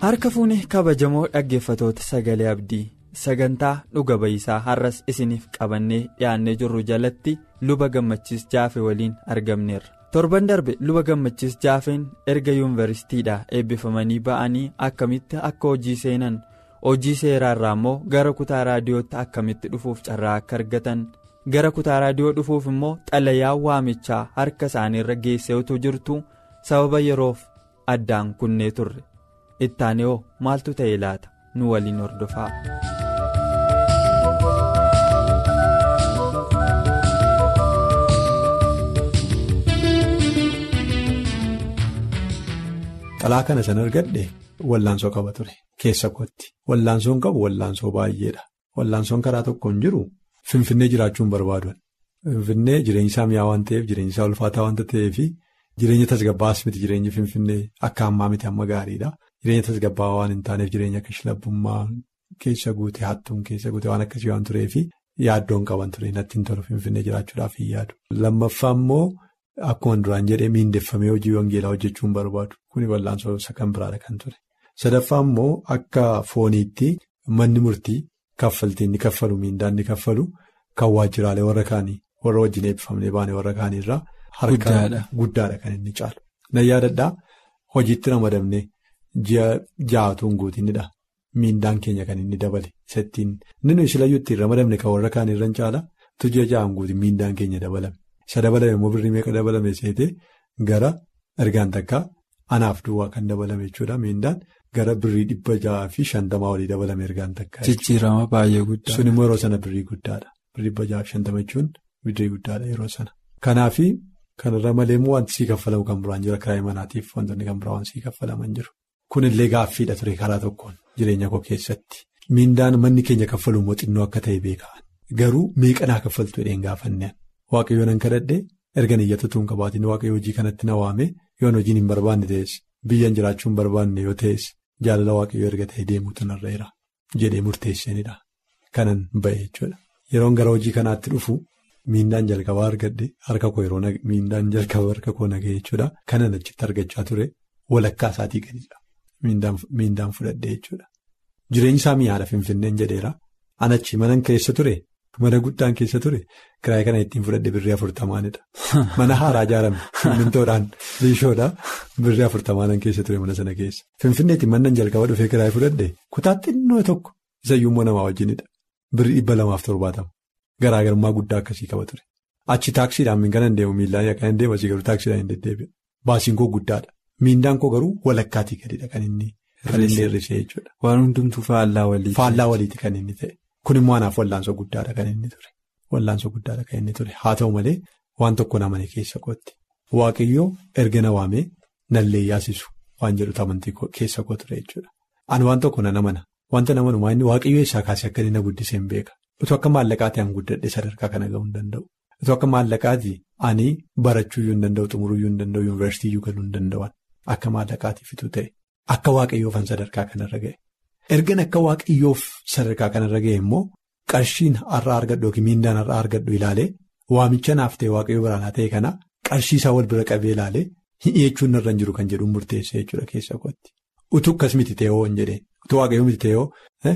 Harka fuuni kabajamoo dhaggeeffatoota sagalee abdii. Sagantaa dhuga ba'isaa har'as isiniif qabannee dhiyaannee jirru jalatti luba gammachiis jaafe waliin argamneerra. Torban darbe luba gammachiis jaafeen erga yuunivarsiitiidhaa eebbifamanii ba'anii akkamitti akka hojii seenan? Hojii seeraa irraa immoo gara kutaa raadiyootti akkamitti dhufuuf carraa akka argatan? Gara kutaa raadiyoo dhufuuf immoo xalayaan waamichaa harka isaaniirra geessee utuu jirtu sababa yeroof addaan kunnee turre. Ittaanee hoo maaltu ta'e laata? Nu waliin hordofaa. Xalaa kana san argadhe wallaansoo qaba ture. Keessa kootti. Wallaansoon qabu wallaansoo baay'eedha. Wallaansoon karaa tokkoon jiru. Finfinnee jiraachuun barbaadan finfinnee jireenyi isaa mi'aa waan ta'eef jireenyi isaa ulfaataa waanta ta'eef jireenya tasgabbaas miti jireenyi finfinnee akka ammaa miti amma gaariidha. Jireenya tasgabbaawaa waan hin taaneef jireenya akka shilabbummaa keessa guute hattuun keessa guute waan akkasii waan tureef yaaddoon qaban ture natti hin tolu finfinnee jiraachuudhaaf hin yaadu. Lammaffaa immoo akkuma duraan jedhee miindeffamee hojii wangeelaa hojjechuun barbaadu kuni wallaansoo isa kan biraadha kan ture. Sadaffaa immoo akka fooniitti manni murtii kaffaltii inni kaffalu miindaa inni kaffalu kan waajjiraalee warra kaanii warra wajjin eebbifamnee baane warra kaaniirraa harka guddaadha kan inni caalu. Na yaadadhaa hojiitti ramadamnee. Ji'a ja'atuun guutinidha. Miindaan keenya kan inni dabale. Sattiin inni silayyuu ittiin ramadamne kan warra kaan irra caala tu ji'a ja'aan guutin miindaan keenya dabalame. Isa dabalame immoo birrii meeqa dabalame seetee gara ergaan takkaa anaaf duwwaa kan dabalame jechuudha. Miindaan gara birrii dhibba ja'aa fi shantamaa olii dabalame ergaan takkaa. Jijjiirama baay'ee guddaa. Sun immoo yeroo sana birrii guddaadha. Birrii dhibba ja'aa fi shantama jechuun birrii guddaadha yeroo sana. Kanaafi kanarra malee immoo wanti sii kaffalamu kan biraan jira kiraayii manaatiif wantoonni kan biraa waan sii kaffalaman jiru. Kunillee gaaffiidha ture karaa tokkoon jireenya koo keessatti. Miindaan manni keenya kaffalu immoo xinnoo akka ta'e beekaan. Garuu meeqanaa kaffaltu jedheen gaafanneen. Waaqayyoon an kadhadhee erga niyyatatu hin qabaatiin waaqayyo hojii kanatti na waame yoon hojiin hin barbaanne ta'es biyyan jiraachuu hin barbaanne yoo ta'es jaalala waaqayyo erga ta'e deemuutu narreera jedhee murteessanidha. Kanan ba'e jechuudha. Yeroon gara hojii kanaatti dhufu miindaan jalqabaa argadhe harka koo yeroo miindaan jalqabaa harka koo nagahee jechuudha. Kanan achitti argachaa ture walakkaa isaatii gadidha. Miindaan fudhadhee jechuudha. Jireenyi isaa mi'aadha Finfinneen jedheera. Anachi mana keessa ture mana guddaan keessa ture kiraayii kana ittiin fudhadhe birrii afurtamaanidha. Mana haaraa ijaarame simmintoodhaan liishoodhaan birrii afurtamaanan keessa ture mana sana keessa. Finfinneetti mannan jalqaba dhufee kiraayii fudhadhe kutaa xinnoo tokko isayyuu immoo namaa wajjinidha. Birrii dhibba lamaaf torbaatama. Garaagarummaa guddaa akkasii qaba ture. Achi taaksiidhaan min kanan deemu miillaan hin deemu asii garuu taaksiidhaan hin deddeebi'u. Baasiin koo guddaadha. Miindaan koo garuu walakkaatii gadidha kan inni hir'isee jechuudha. Waan hundumtuu faallaa waliiti. Faallaa waliiti kan inni ta'e. Kun immoo anaaf wallaansoo guddaadha kan inni ture. Wallaansoo guddaadha kan inni ture. Haa ta'u malee waan tokko namani keessa kootti. Waaqayyoo erga na waamee nallee yaasisu waan jedhutu amantii keessa koo ture jechuudha. Ani waan tokko na namana. Wanta namanumaa inni waaqayyoo eessaa kaasee akka inni na guddisee hin beeka. Utuu akka maallaqaatii an guddadhe sadarkaa kana gahuu hin danda'u. Utuu akka maallaqaatii ani barachuuyyuu hin danda'u xumuruyyuu hin danda'u yuunivarsiitiiyyuu galuu hin danda'an. Akka maallaqaatiif ituu ta'e akka waaqayyoofan sadarkaa kanarra ga'e ergan akka waaqayyoof sadarkaa kanarra ga'e immoo qarshiin har'a argadhu yookiin miindaan har'a argadhu ilaalee waamicha naaf ta'e waaqayyoo biraanaa ta'e kana qarshii isaa wal bira qabee ilaalee hi'eechuun narra hin jiru kan jedhuun murteessee jechuudha keessa kootti utuu akkas miti ta'ee hin jedhee utuu waaqayyoo miti ta'ee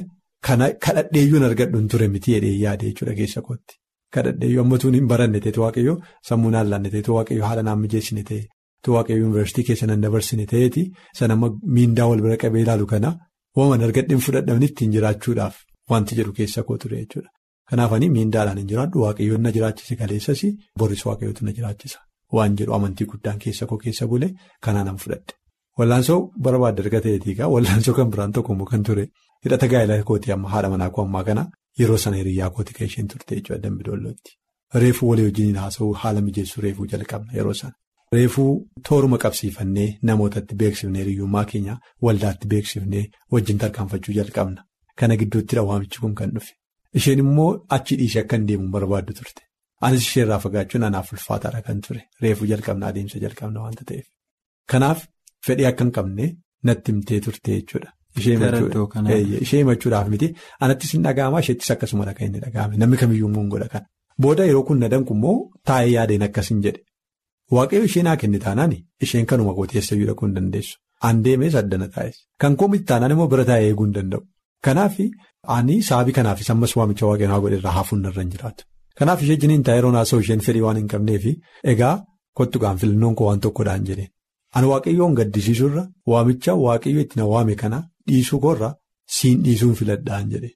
kana kadhadheeyyuun argadhu hin ture miti jedhee yaade jechuudha keessa kootti kadhadheeyyuu ammatuun hin baranne ta'etu waaqayyoo sammuu naan laanne ta'etu waaqayyoo haala naan mijeessine ta'e. Tu waaqayyo yuunivarsiitii keessa nan dabarsine ta'eeti sana amma miindaa wal bira qabee ilaalu kana waaman argadheen fudhadhamni ittiin jiraachuudhaaf wanti jedhu keessa koo ture jechuudha. Kanaaf ani miindaadhaan hin jiraadhu waaqayyoon na jiraachise kaleessas boris waaqayyootu na jiraachisa waan jedhu amantii guddaan keessa koo keessa bule kanaan an fudhadhe. Wallaansoo barbaadde erga ta'eetii kaa wallaansoo kan biraan tokko immoo kan ture hidhata gaa'ela kooti amma haadha manaa koo ammaa kana yeroo sana hiriyyaa kooti kan isheen turte jechuudha dambidollootti. Reefuu walii wajjiniin haasa'uu haala mijeessuu reefuu jalqabna yeroo sana. Reefuu tooruma qabsiifannee namootatti beeksifnee hiriyyummaa keenya waldaatti beeksifnee wajjin tarkaanfachuu jalqabna. Kana gidduuttidha waamichi kun kan dhufe. Isheen immoo achi dhiishee akka hin deemu barbaaddu turte. Anis isheerraa fagaachuun anaaf ulfaataadha kan ture. Reefuu jalqabna adeemsa jalqabna waanta ta'eef. Kanaaf fedhii akka hin qabne natti himtee turte jechuudha. Ishee himachuudhaaf miti. Anattis hin dhaga'amaa isheettis akkasumadha kan inni dhaga'ame. Namni kamiyyuu immoo hin godha kana. Booda yeroo kun na danqu immoo taa'ee yaadeen akkas hin jedhe. Waaqayyo ishee naa kenni taanaan isheen kanuma gooteessa iyyuu dhaquu hin dandeessu. Aan deemees addana taa'es. Kan koomitti taanaan immoo bira taa'ee eeguu hin danda'u. Kanaaf ani sababii kanaafis ammas waamicha waaqayyoon haa godhe irraa hafuun irra hin jiraatu. Kanaaf ishee jiniin taa'ee yeroo naasoo isheen fedhii waan hin qabneefi egaa kottuudhaan filannoon koo waan tokkodhaan jedheen. Ani waaqayyoon gaddisiisuurra waamicha waaqayyo itti na waame kana dhiisuu koorra siin dhiisuun filadhaan jedhe.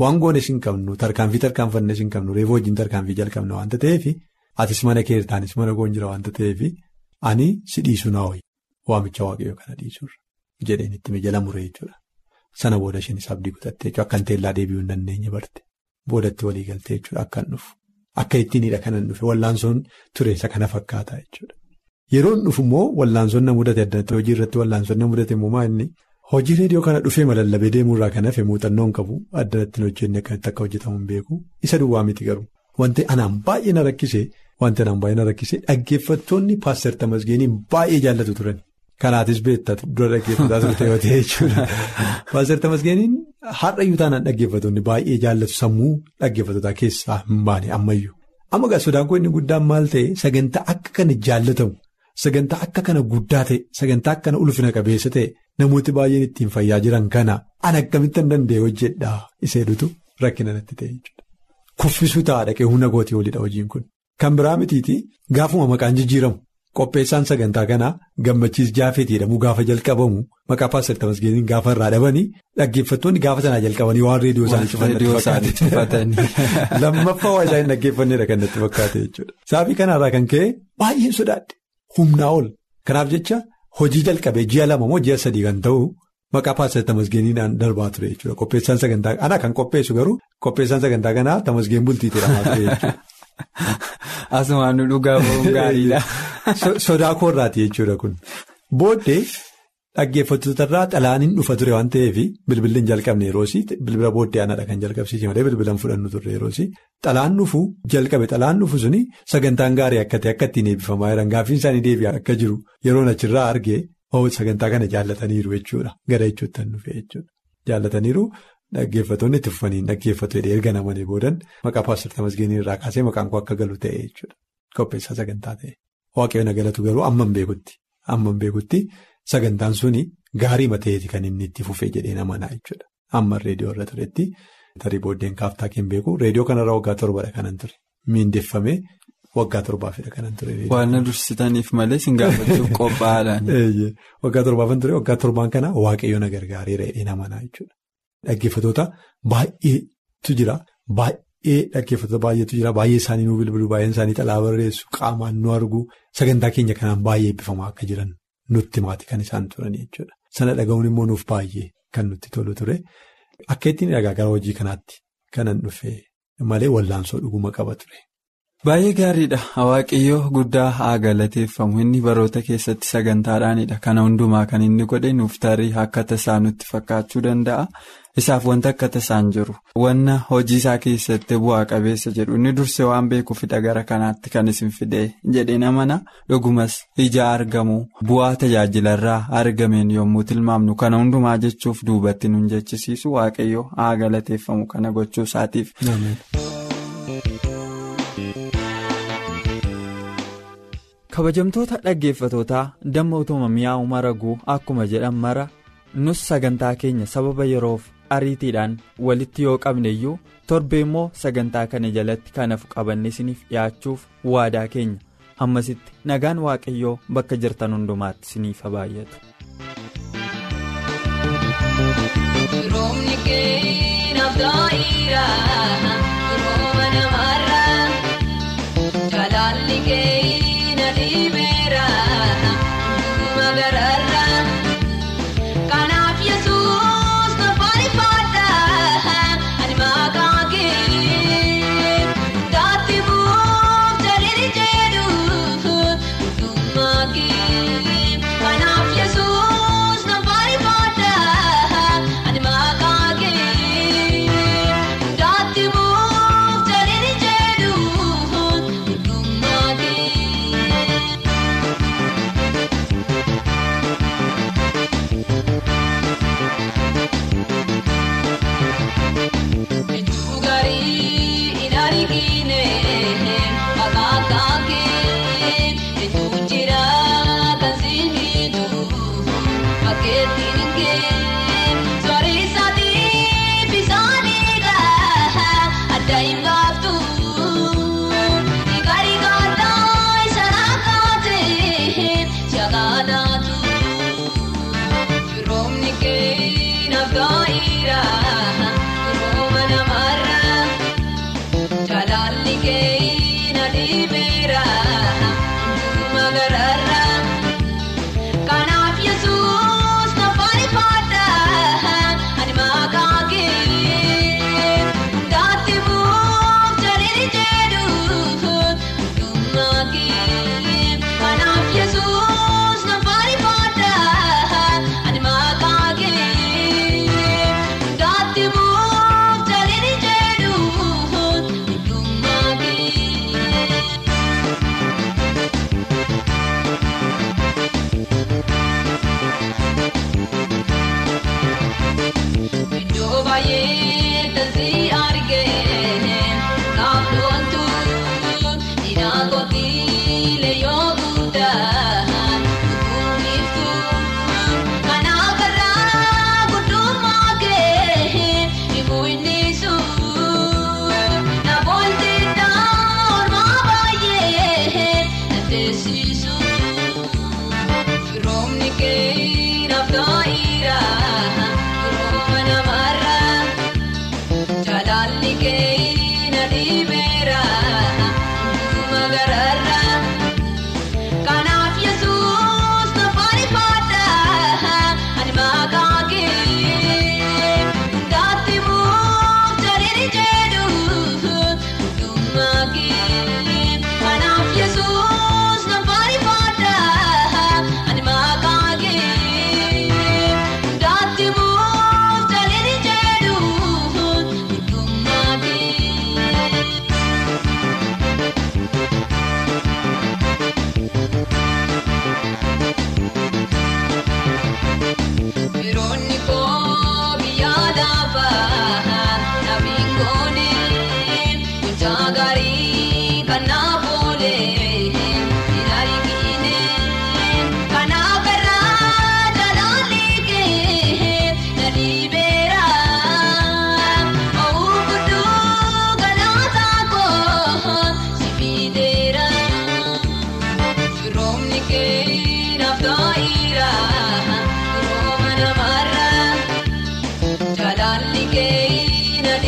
Waan goones hin qabnu tarkaanfii tarkaanfannes hin qabnu reefuu wajjin tarkaanfii jalqabna waanta ta'eef atis mana keertaanis mana koon jira waanta ta'eef ani si dhiisuu naa ho'i. Waamicha waaqayyo kana dhiisuurra jedheen itti jala muree jechuudha. Sana booda isheenis abdii kutattee jechuudha. Akka teellaa deebi'uu hin dandeenye barte. Boodatti walii galtee jechuudha. Akka hin dhufu. Akka ittiinidha kanan dhufe. Wallaansoon ture isa kana fakkaata jechuudha. Yeroon dhufu immoo wallaansoon na mudate addatti hojii irratti wallaansoon na mudate immoo inni? Hojii reediyoo kana dhufee malallabee deemuurraa kan hafe muuxannoon qabu. Addatti hojjenne akkamitti akka hojjetamu hin beeku. Isa duwwaa miti garuu. Wanti anaan baay'ee na rakkise wanti anaan baay'ee na rakkise dhaggeeffattoonni paaster Tamasgeeniin baay'ee jaallatu turan. Kanaatis beektaa dura dhaggeeffataa turte yoo ta'e jechuudha. Paaster Tamasgeeniin har'ayyuu taanaan dhaggeeffattoonni baay'ee jaallatu sammuu dhaggeeffattotaa keessaa hin baane ammayyuu. Amma gaa sodaan koo inni guddaan maal ta'e sagantaa akka kana jaallatamu sagantaa akka kana guddaa ta'e sagantaa akka kana ulfina qabeessa ta'e namooti baay'een ittiin fayyaa jiran kana an akkamitti hin danda'e hojjedhaa iseedutu rakkina natti ta'e jechuudha. Kuffisuu ta'a dhaqee humna gootii olidha hojiin kun. Kan biraa mitiiti gaafuma maqaan jijjiiramu. Qopheessaan sagantaa kanaa gammachiis jaafeeti jedhamu gaafa jalqabamu maqaa paaster Tamasgeeniin gaafa irraa dhabanii dhaggeeffattoonni gaafa sanaa jalqabanii waan reediyoo isaanii cufatanii lammaffaa waa isaan dhaggeeffanneedha kan natti fakkaate jechuudha. Saafii kanarraa kan ka'e baay'een sodaadhe humnaa ol kanaaf jecha hojii jalqabee ji'a lama moo ji'a sadii kan ta'u maqaa paaster Tamasgeeniidhaan darbaa ture jechuudha qopheessaan sagantaa ana kan qopheessu garuu qopheessaan sagantaa kanaa Tamasgeen bultii jedhamaa ture jechuudha. Asumaan nu dhugaa ba'uun gaariidha. Sodaa koorraati jechuudha kun. Booddee dhaggeeffattootarraa xalaaniin dhufa ture waan ta'eef bilbilli hin jalqabne yeroosi bilbila booddee aanadha kan jalqabsiise malee bilbila hin fudhannu turre yeroosi xalaan dhufu jalqabe xalaan dhufu suni sagantaan gaarii akka ta'e akka ittiin eebbifamaa jiran gaaffiin isaanii deebi'aa akka jiru yeroon achirraa arge sagantaa kana jaallataniiru jechuudha gara jechuutti kan dhufe jechuudha jaallataniiru. Dhaggeeffattoonni itti fufanii dhaggeeffatu erga namanii boodan maqaa paaster Tamasgeenii irraa kaasee maqaan koo akka galu ta'e jechuudha. Qopheessaa sagantaa ta'e. Waaqayyoon galatu garuu amman beekutti. Amman beekutti sagantaan suni gaarii mateeti kan inni itti fufee jedhee namanaa jechuudha. Amman reediyoo irra turetti tarii booddeen kaaftaa kan beeku reediyoo kanarraa waggaa torbadha kanan ture. Miindeffamee waggaa torbaafidha kanan ture. Waan na dursitaniif malee sin gaafachuuf qophaa'aadhaan. Waggaa torbaafan ture waggaa torbaan kana waaqayyoon na gargaareera jedhee namanaa jechuudha. Dhaggeeffattoota baay'eetu jira. Baay'ee dhaggeeffattoota baay'eetu jira. Baay'ee isaanii nu bilbilu. Baay'een isaanii xalaa barreessu. Qaamaan nu argu. Sagantaa keenya kanaan baay'ee eebbifamaa akka jiran nutti maati kan isaan turan jechuudha. Sana dhaga'uun immoo nuuf baay'ee kan nutti tolu ture. Akka ittiin dhagaa gara hojii kanaatti kanan dhufe malee wallaansoo dhuguma qaba ture. Baay'ee gaariidha. Waaqayyoo guddaa haa galateeffamu. Inni baroota keessatti sagantaadhaanidha. Kana hundumaa kan inni godhe nuuf tarii akka tasaa nutti fakkaachuu danda'a. Isaaf wanta akka tasaan jiru. Wanna hojii isaa keessatti bu'aa qabeessa jedhu inni dursee waan beekuufidha gara kanaatti kan isin fidee jedheen amana dhugumas ija argamu bu'aa tajaajilarraa argameen yommuu tilmaamnu kana hundumaa jechuuf duubatti nun jechisiisu waaqayyoo haa galateeffamu kana gochuu isaatiif. Kabajamtoota dhaggeeffatootaa damma utuma mi'aawu maraguu akkuma jedhan mara nus sagantaa keenya sababa yeroof ariitiidhaan walitti yoo qabne iyyuu torbe immoo sagantaa kana jalatti kanaaf qabanne isiniif dhiyaachuuf waadaa keenya hammasitti nagaan waaqayyoo bakka jirtan hundumaatti isiniif baay'atu. Kun Sagrada.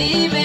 Kee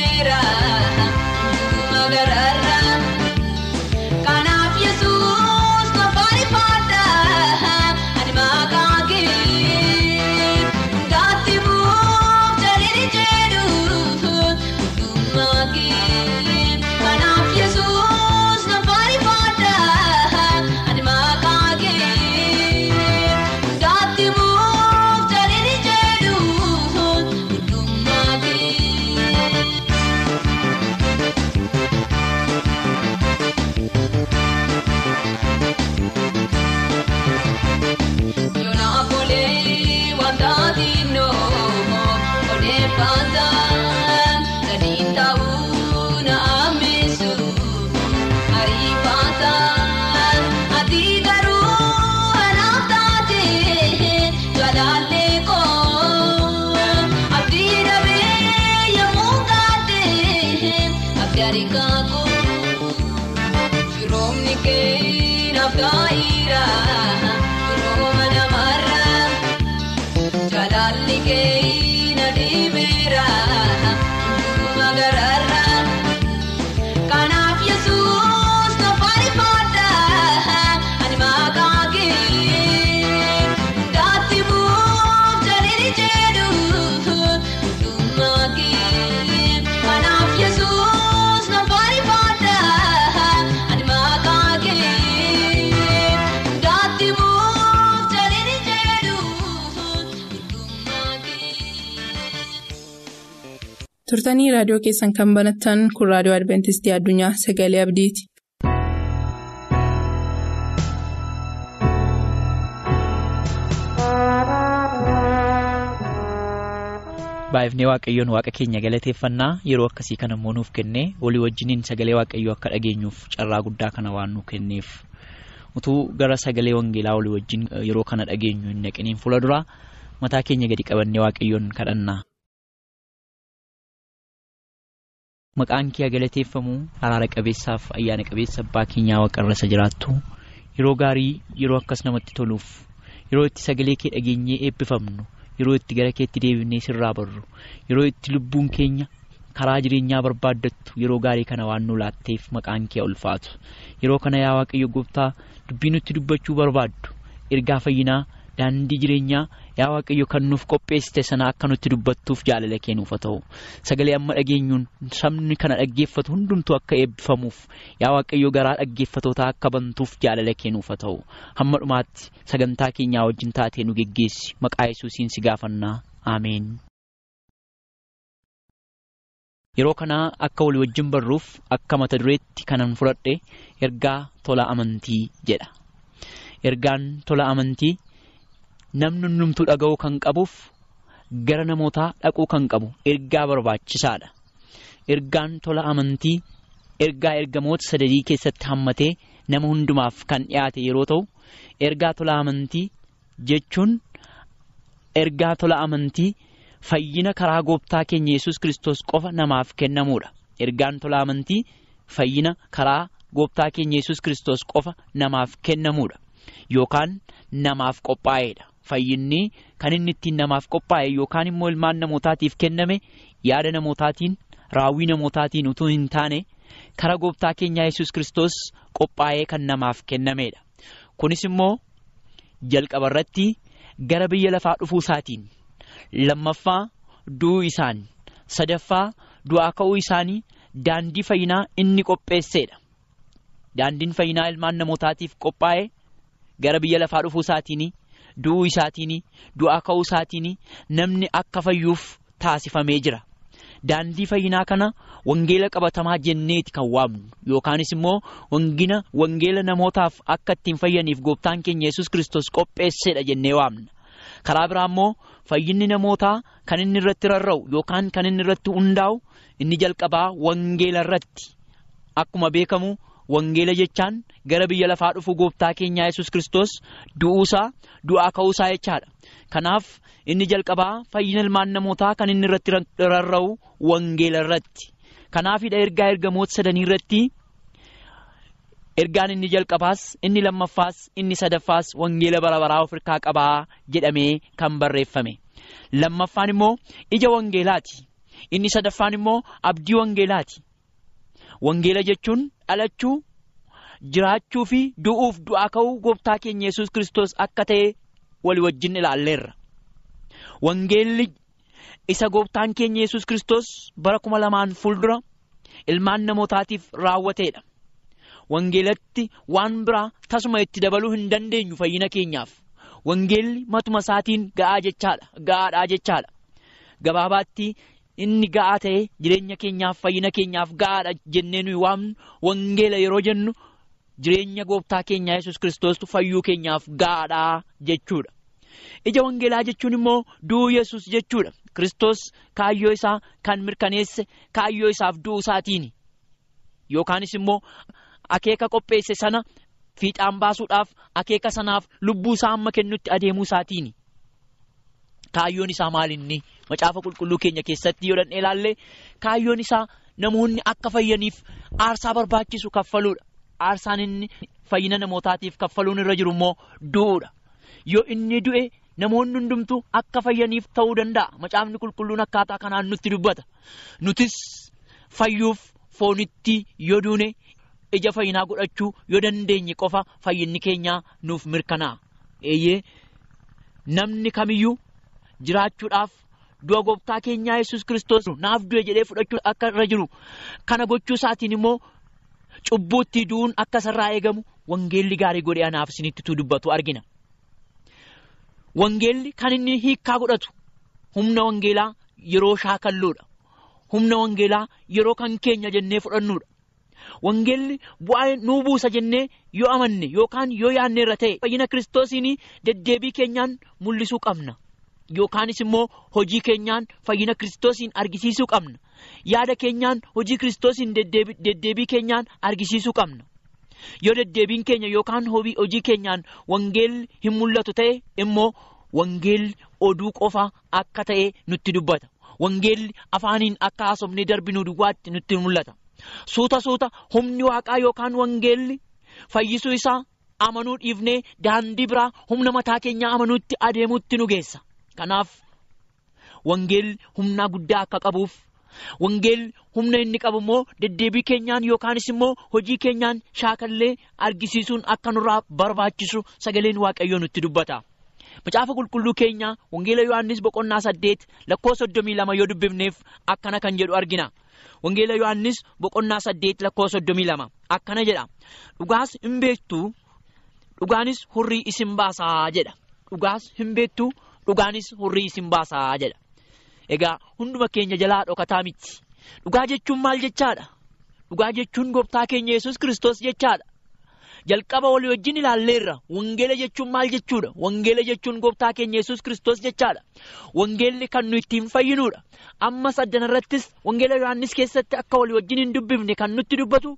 abdii turtanii raadiyoo keessan kan banattan kun raadiyoo adventistii addunyaa sagalee abdiiti. baay'ifnee waaqayyoon waaqa keenya galateeffannaa yeroo akkasii kana immoo nuuf kennee walii wajjiniin sagalee waaqayyoo akka dhageenyuuf carraa guddaa kana waan nu kenneef utuu gara sagalee wangeelaa walii wajjin yeroo kana dhageenyu hin naqiniin fuula duraa mataa keenya gadi qabannee waaqayyoon kadhannaa. Maqaan kee galateeffamu araara qabeessaaf ayyaana qabeessa abbaa keenyaa waaqarra isa jiraattu yeroo gaarii yeroo akkas namatti toluuf yeroo itti sagalee kee dhageenyee eebbifamnu. yeroo itti gara keetti deebinee sirraa barru yeroo itti lubbuun keenya karaa jireenyaa barbaaddattu yeroo gaarii kana waan nu laatteef maqaan kee ulfaatu yeroo kana yaa waaqayyo gooftaa dubbii nutti dubbachuu barbaaddu ergaa fayyinaa daandii jireenyaa yaa waaqayyo kan nuuf qopheessite sana akka nutti dubbattuuf jaalala kennuuf haa ta'u sagalee amma dhageenyuun sabni kana dhaggeeffatu hundumtuu akka eebbifamuuf yaa waaqayyo garaa dhaggeeffatootaa akka bantuuf jaalala kennuuf haa ta'u hamma dhumaatti sagantaa keenyaa wajjin taatee nu geggeessi maqaa yesuusiin si gaafannaa ameen. yeroo kanaa akka walii wajjin barruuf akka mata dureetti kanan fudhadhe ergaa tola amantii jedha ergaan tola amantii. Namni hundumtuu dhaga'uu kan qabuuf gara namootaa dhaquu kan qabu ergaa barbaachisaadha. Ergaan tola amantii ergaa ergamoota sadadii keessatti hammatee nama hundumaaf kan dhiyaate yeroo ta'u ergaa tola amantii jechuun ergaa tola amantii fayyina karaa gooftaa keenya yesus kristos qofa namaaf kennamuudha. Ergaan tola amantii fayyina karaa gooftaa keenya yesus kristos qofa namaaf kennamuudha. Yookaan namaaf qophaa'eedha. Fayyinni kan inni ittiin namaaf qophaa'e yookaan immoo ilmaan namootaatiif kenname yaada namootaatiin raawwii namootaatiin utuu hin taane karaa gooftaa keenyaa yesus kristos qophaa'ee kan namaaf kennameedha kunis immoo jalqaba irratti gara biyya lafaa dhufuu isaatiin lammaffaa du'uu isaan sadaffaa du'aa ka'uu isaanii daandii fayyinaa inni qopheesseedha daandiin fayyinaa ilmaan namootaatiif qophaa'e gara biyya lafaa dhufuu isaatiin. Du'uu isaatiin du'aa ka'uu isaatiin namni akka fayyuuf taasifamee jira. Daandii fayyinaa kana wangeela qabatamaa jenneeti kan waamnu. Yookaanis immoo wangina wangeela namootaaf akka ittiin fayyaniif gooftaan keenya yesus kristos qopheesseedha jennee waamna. Karaa biraa immoo fayyinni namootaa kan inni irratti rarra'u yookaan kan inni irratti hundaa'u inni jalqabaa wangeela irratti. Akkuma beekamu. Wangeela jechaan gara biyya lafaa dhufu gooftaa keenyaa yesus kristos du'uusaa du'aa ka'uusaa jechaadha. Kanaaf inni jalqabaa fayyina ilmaan namootaa kan inni irratti rarra'u wangeela irratti. Kanaafidha ergaa ergamoota sadanii irratti ergaan inni jalqabaas inni lammaffaas inni sadaffaas wangeela bara baraa of hirkaa qabaa jedhamee kan barreeffame. Lammaffaan immoo ija wangeelaati. Inni sadaffaan immoo abdii wangeelaati. Wangeela jechuun dhalachuu jiraachuu fi du'uuf du'aa ka'uu gooftaa keenya yesus kristos akka ta'e walii wajjin ilaalleerra. Wangeelli isa gooftaan keenya yesus kristos bara kuma lamaan fuuldura ilmaan namootaatiif raawwateedha. Wangeelatti waan biraa tasuma itti dabaluu hin dandeenyu fayyina keenyaaf. Wangeelli matuma isaatiin ga'aa jechaadha. Ga'aadhaa jechaadha. Inni ga'aa ta'e jireenya keenyaaf fayyina keenyaaf ga'aadha jennee nuyi waamnu wangeela yeroo jennu jireenya gooftaa keenyaa yesus kristos fayyuu keenyaaf ga'aadha jechuudha. ija wangeelaa jechuun immoo du'uu yesus jechuudha kristos kaayyoo isaa kan mirkaneesse kaayyoo isaaf du'uu isaatiini yookaanis immoo akeeka qopheesse sana fiixaan baasuudhaaf akeeka sanaaf lubbuu isaa amma kennutti adeemuu isaatiini. Kaayyoon isaa maalinni macaafa qulqulluu keenya keessatti yoo dandeenye ilaalle kaayyoon isaa namoonni akka fayyaniif aarsaa barbaachisu kaffaluudha. Aarsaan inni fayyina namootaatiif kaffaluun irra jiru immoo du'uudha. Yoo inni du'e namoonni hundumtu akka fayyaniif ta'uu danda'a. Macaafni qulqulluun akkaataa kanaan nutti dubbata. Nutis fayyuuf foonitti yoo duune ija fayyinaa godhachuu yoo dandeenye qofa fayyinni keenyaa nuuf mirkanaa'a. Eeyyee namni kamiyyuu. jiraachuudhaaf du'a gooftaa keenyaa yesus kristos naaf du'e jedhee fudhachuu akka irra jiru kana gochuu isaatiin immoo cubbuutti du'uun akka isarraa eegamu wangeelli gaarii godhee anaaf isinitti dubbatu argina. Wangeelli kan inni hiikkaa godhatu humna wangeelaa yeroo shaakalluudha. humna wangeelaa yeroo kan keenya jennee fudhannudha. Wangeelli bu'aa nuu buusa jennee yoo amanne yookaan yoo yaadne irra ta'e fayyina kiristoosiin deddeebii keenyaan mul'isuu qabna. Yookaanis immoo hojii keenyaan fayyina kiristoosiin argisiisuu qabna. Yaada keenyaan hojii kiristoosiin deddeebii keenyaan argisiisuu qabna. Yoo deddeebiin keenya yookaan hojii keenyaan wangeelli hin mul'atu ta'e immoo wangeelli oduu qofa akka ta'e nutti dubbata. Wangeelli afaaniin akka haasofnee darbinuu duwwaatti nutti mul'ata. Suuta suuta humni waaqaa yookaan wangeelli fayyisuu isaa amanuu dhiifnee daandii biraa humna mataa keenyaa amanuutti adeemuutti nu geessa. Kanaaf wangeelli humnaa guddaa akka qabuuf wangeelli humna inni qabu immoo deddeebii keenyaan yookaanis immoo hojii keenyaan shaakallee argisiisuun akka nurraa barbaachisu sagaleen waaqayyoo nutti dubbata. Macaafa qulqulluu keenya wangeela Yohaannis boqonnaa saddeet lakkoofsa soddomii lama yoo dubbifneef akkana kan jedhu argina. Wangeela Yohaannis boqonnaa saddeet lakkoofsa soddomii lama akkana jedha. Dhugaas hin beektu dhugaanis hurrii isin baasaa jedha. Dhugaas hin beektu dhugaanis hurrii isin baasaa jedha. Egaa hunduma keenya jalaa dhokataa miti. Dhugaa jechuun maal jechaadha? Dhugaa jechuun gooftaa keenya yesus Kiristoos jechaadha. Jalqaba walii wajjin ilaalleerra. Wangeela jechuun maal jechuudha? Wangeela jechuun gooftaa keenya yesus Kiristoos jechaadha. Wangeelli kan nu ittiin fayyinuudha. Ammas addana irrattis wangeela Yohaannis keessatti akka walii wajjin hin dubbifne kan nutti dubbatu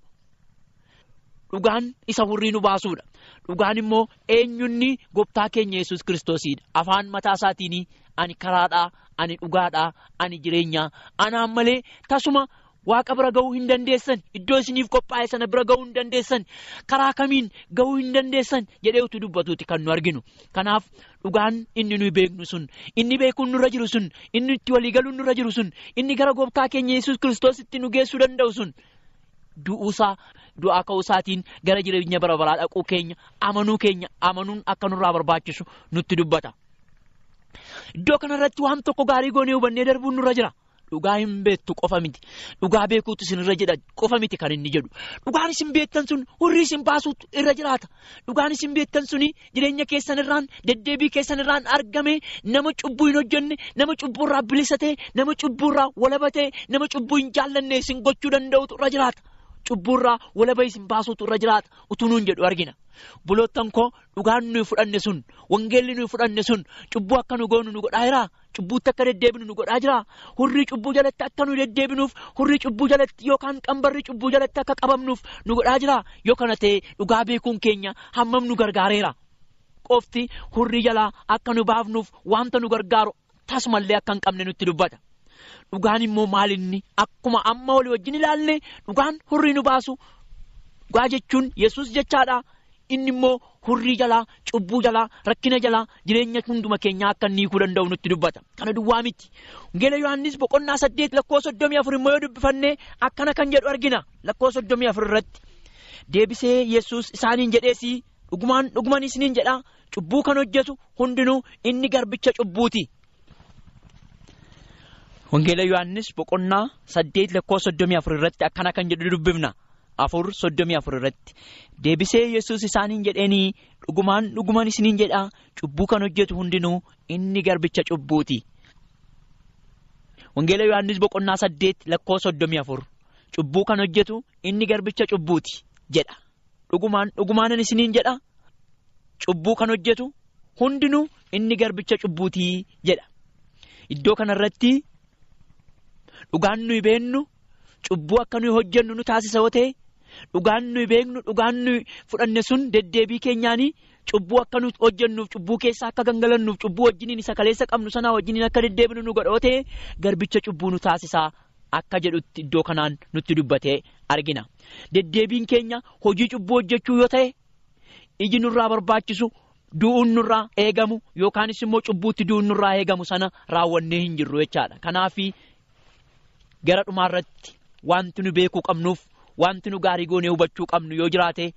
dhugaan isa hurrii nu baasuudha. Dhugaan immoo eenyunni gooftaa keenya yesus Kiristoosidha. Afaan mataa isaatiin ani karaadhaa, ani dhugaadhaa, ani jireenyaa. Anaan malee tasuma waaqa bira ga'uu hin dandeessan. Iddoo isiniif qophaa'e sana bira ga'uu hin dandeessan. Karaa kamiin ga'uu hin dandeessan jedhee utuu dubbatuuti kan nu arginu. Kanaaf dhugaan inni nuyi beeknu sun, inni beekuun nurra jiru sun, inni itti waliigaluun nurra jiru sun, inni gara gooftaa keenya yesus Kiristoositti nu geessuu danda'u sun. Du'uusaa du'aa ka'uusaatiin gara jireenya bara baraa dhaquu keenya amanuu keenya amanuun akka nurraa barbaachisu nutti dubbata. Iddoo kanarratti waan tokko gaarii goonee hubannee darbuun nurra jira. Dhugaa hin beektu qofa miti. Dhugaa beekuutu isinirra jira qofa miti kan inni jedhu. Dhugaan isin beektan sun hurrii isin baasuutu irra jiraata. Dhugaan isin beektan suni jireenya keessan irraan deddeebii keessan irraan argame nama cubbuu hin hojjenne nama cubbuu irraa bilisa ta'e nama cubbuu irraa walaba ta'e nama cubbuu hin jaallanne isin gochuu danda'utu irra jiraata. Cubbuurraa walaba isin baasuutu irra jiraata utuu nuun jedhu argina. Buloottan koo dhugaan nuyi fudhanne sun wangeelli nuyi fudhanne sun cubbuu akka nu goonu nu godhaa jiraa? Cubbuutti akka deddeebinu nu godhaa jiraa? Hurrii cubbuu jalatti akka nu deddeebinuuf hurrii cubbuu jalatti yookaan qambarri cubbuu jalatti akka qabamnuuf nu godhaa jiraa? Yoo kana ta'e dhugaa beekuun keenya hammam nu gargaareera? Qofti hurrii jalaa akka nu baafnuuf wanta nu gargaaru tasumallee akka hin qabne nutti dubbata. Dhugaan immoo maalinni akkuma amma walii wajjin ilaalle dhugaan hurrii nu baasu dhugaa jechuun yesus jechaadha. Inni immoo hurrii jalaa cubbuu jalaa rakkina jalaa jireenya hunduma keenyaa akka inni hiikuu danda'u nutti dubbata. Kana duwwaa miti. Wangeela Yohaannis boqonnaa saddeet lakkoo soddomii afur immoo yoo dubbifannee akkana kan jedhu argina. Lakkoo soddomii afur irratti deebisee yesus isaaniin jedheesii dhugumaan dhugumaan isiniin jedhaa cubbuu kan hojjetu hundinuu inni garbicha cubbuuti. Wangeela Yohaannis boqonnaa saddeet lakkoo soddomii afur irratti akkana kan jedhu dubbifna. afur soddomii afur irratti deebisee yesus isaaniin jedheenii dhugumaan dhugumaan isiniin jedhaa cubbuu kan hojjetu hundinuu inni garbicha cubbuuti. Wangeela Yohaannis boqonnaa saddeet lakkoo soddomii afur cubbuu kan hojjetu inni garbicha cubbuuti jedha dhugumaan dhugumaanan isiniin jedha cubbuu kan hojjetu hundinuu inni garbicha cubbuutii jedha iddoo kanarratti dhugaan nuyi beennu cubbuu akka nuyi hojjennu nu taasisa yoo ta'e. Dhugaan nuyi beeknu dhugaan nuyi fudhanne sun deddeebii keenyaanii cubbuu akka nuti hojjennuuf cubbuu keessa akka gangalannuuf cubbuu wajjiniin isa kaleessa qabnu sanaa wajjiniin akka deddeebinu nu godha yoo ta'e garbicha cubbuu nu taasisaa akka jedhutti iddoo kanaan nutti dubbatee argina. Deddeebiin keenya hojii cubbuu hojjechuu yoo ta'e iji nurraa barbaachisu du'uun nurraa eegamu yookaanis immoo cubbuutti du'uun nurraa eegamu sana raawwannee hin jirru jechaadha. Kanaaf gara dhumaarratti wanti nu beekuu qabnuuf. Wanti nu gaarii goonee hubachuu qabnu yoo jiraate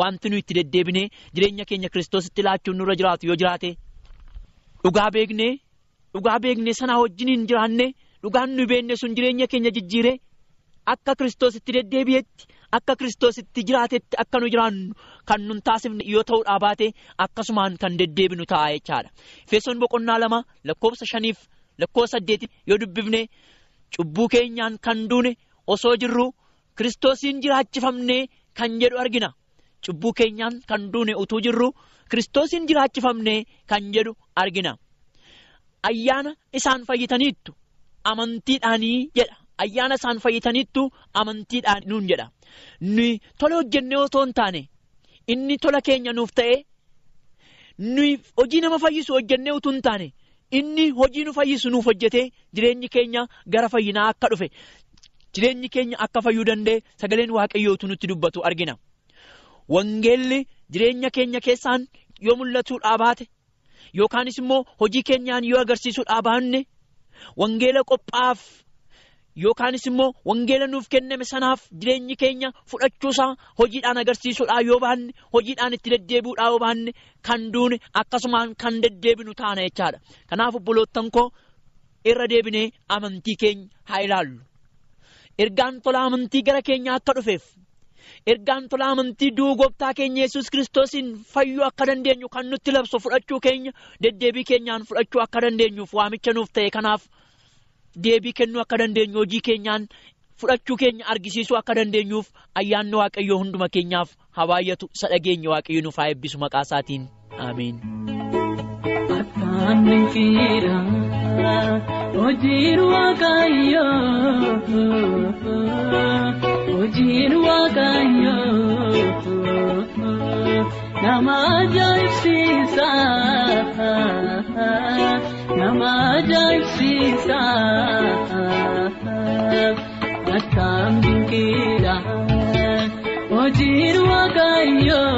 wanti nu itti deddeebinee jireenya keenya kiristoositti laachuun nurra jiraatu yoo jiraate dhugaa beeknee dhugaa beeknee sanaa wajjin hin jiraanne dhugaan nu beekne sun jireenya keenya jijjiire akka kiristoositti deddeebi'etti akka kiristoositti jiraatetti akka nu jiraannu kan nun taasifne yoo ta'uudhaa baate akkasumaan kan deddeebinu ta'a jechaadha. Efesoon boqonnaa lama lakkoofsa shaniif lakkoofsa saddeetii yoo dubbifne. cubbuu keenyaan kan duune osoo jirru kiristoosiin jiraachifamnee kan jedhu argina cubbuu keenyaan kan duune utuu jirru kiristoosiin jiraachifamnee kan jedhu argina ayyaana isaan fayyitaniittu amantiidhaanii jedha ayyaana isaan fayyitaniittu amantiidhaan nuun jedha nuyi tola hojjennee otoo hin taane inni tola keenya nuuf ta'e nuyi hojii nama fayyisu hojjennee utuu hin taane inni hojii nu fayyisu nuuf hojjetee jireenyi keenya gara fayyinaa akka dhufe jireenyi keenya akka fayyuu danda'e sagaleen waaqayyootu nutti dubbatu argina. Wangeelli jireenya keenya keessaan yoo mul'atuudhaa baate yookaanis immoo hojii keenyaan yoo agarsiisuudhaa baanne wangeela qophaa'aaf yookaanis immoo wangeela nuuf kenname sanaaf jireenyi keenya fudhachuusaa hojiidhaan agarsiisuudhaa yoo baanne hojiidhaan itti deddeebi'uudhaa yoo baanne kan duune akkasumaan kan deddeebinu taana jechaadha. Kanaaf obboloottan koo irra deebinee amantii keenya haa ilaallu. Ergaan tola amantii gara keenya akka dhufeef ergaan tola amantii du'uu gooftaa keenya yesus kiristoosiin fayyuu akka dandeenyu kan nutti labsu fudhachuu keenya deddeebii keenyaan fudhachuu akka dandeenyuuf waamicha nuuf ta'e kanaaf deebii kennuu akka dandeenyu hojii keenyaan fudhachuu keenya argisiisuu akka dandeenyuuf ayyaanni waaqayyoo hunduma keenyaaf haa baay'atu isa dhageenya waaqayyo nuuf haa eebbisu maqaa isaatiin ameen. Waaqayyoo hojiin waaqayyoo nama ajaa'ibsiisa nama ajaa'ibsiisa akkam dinqiidha hojiin waaqayyoo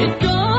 Iddoo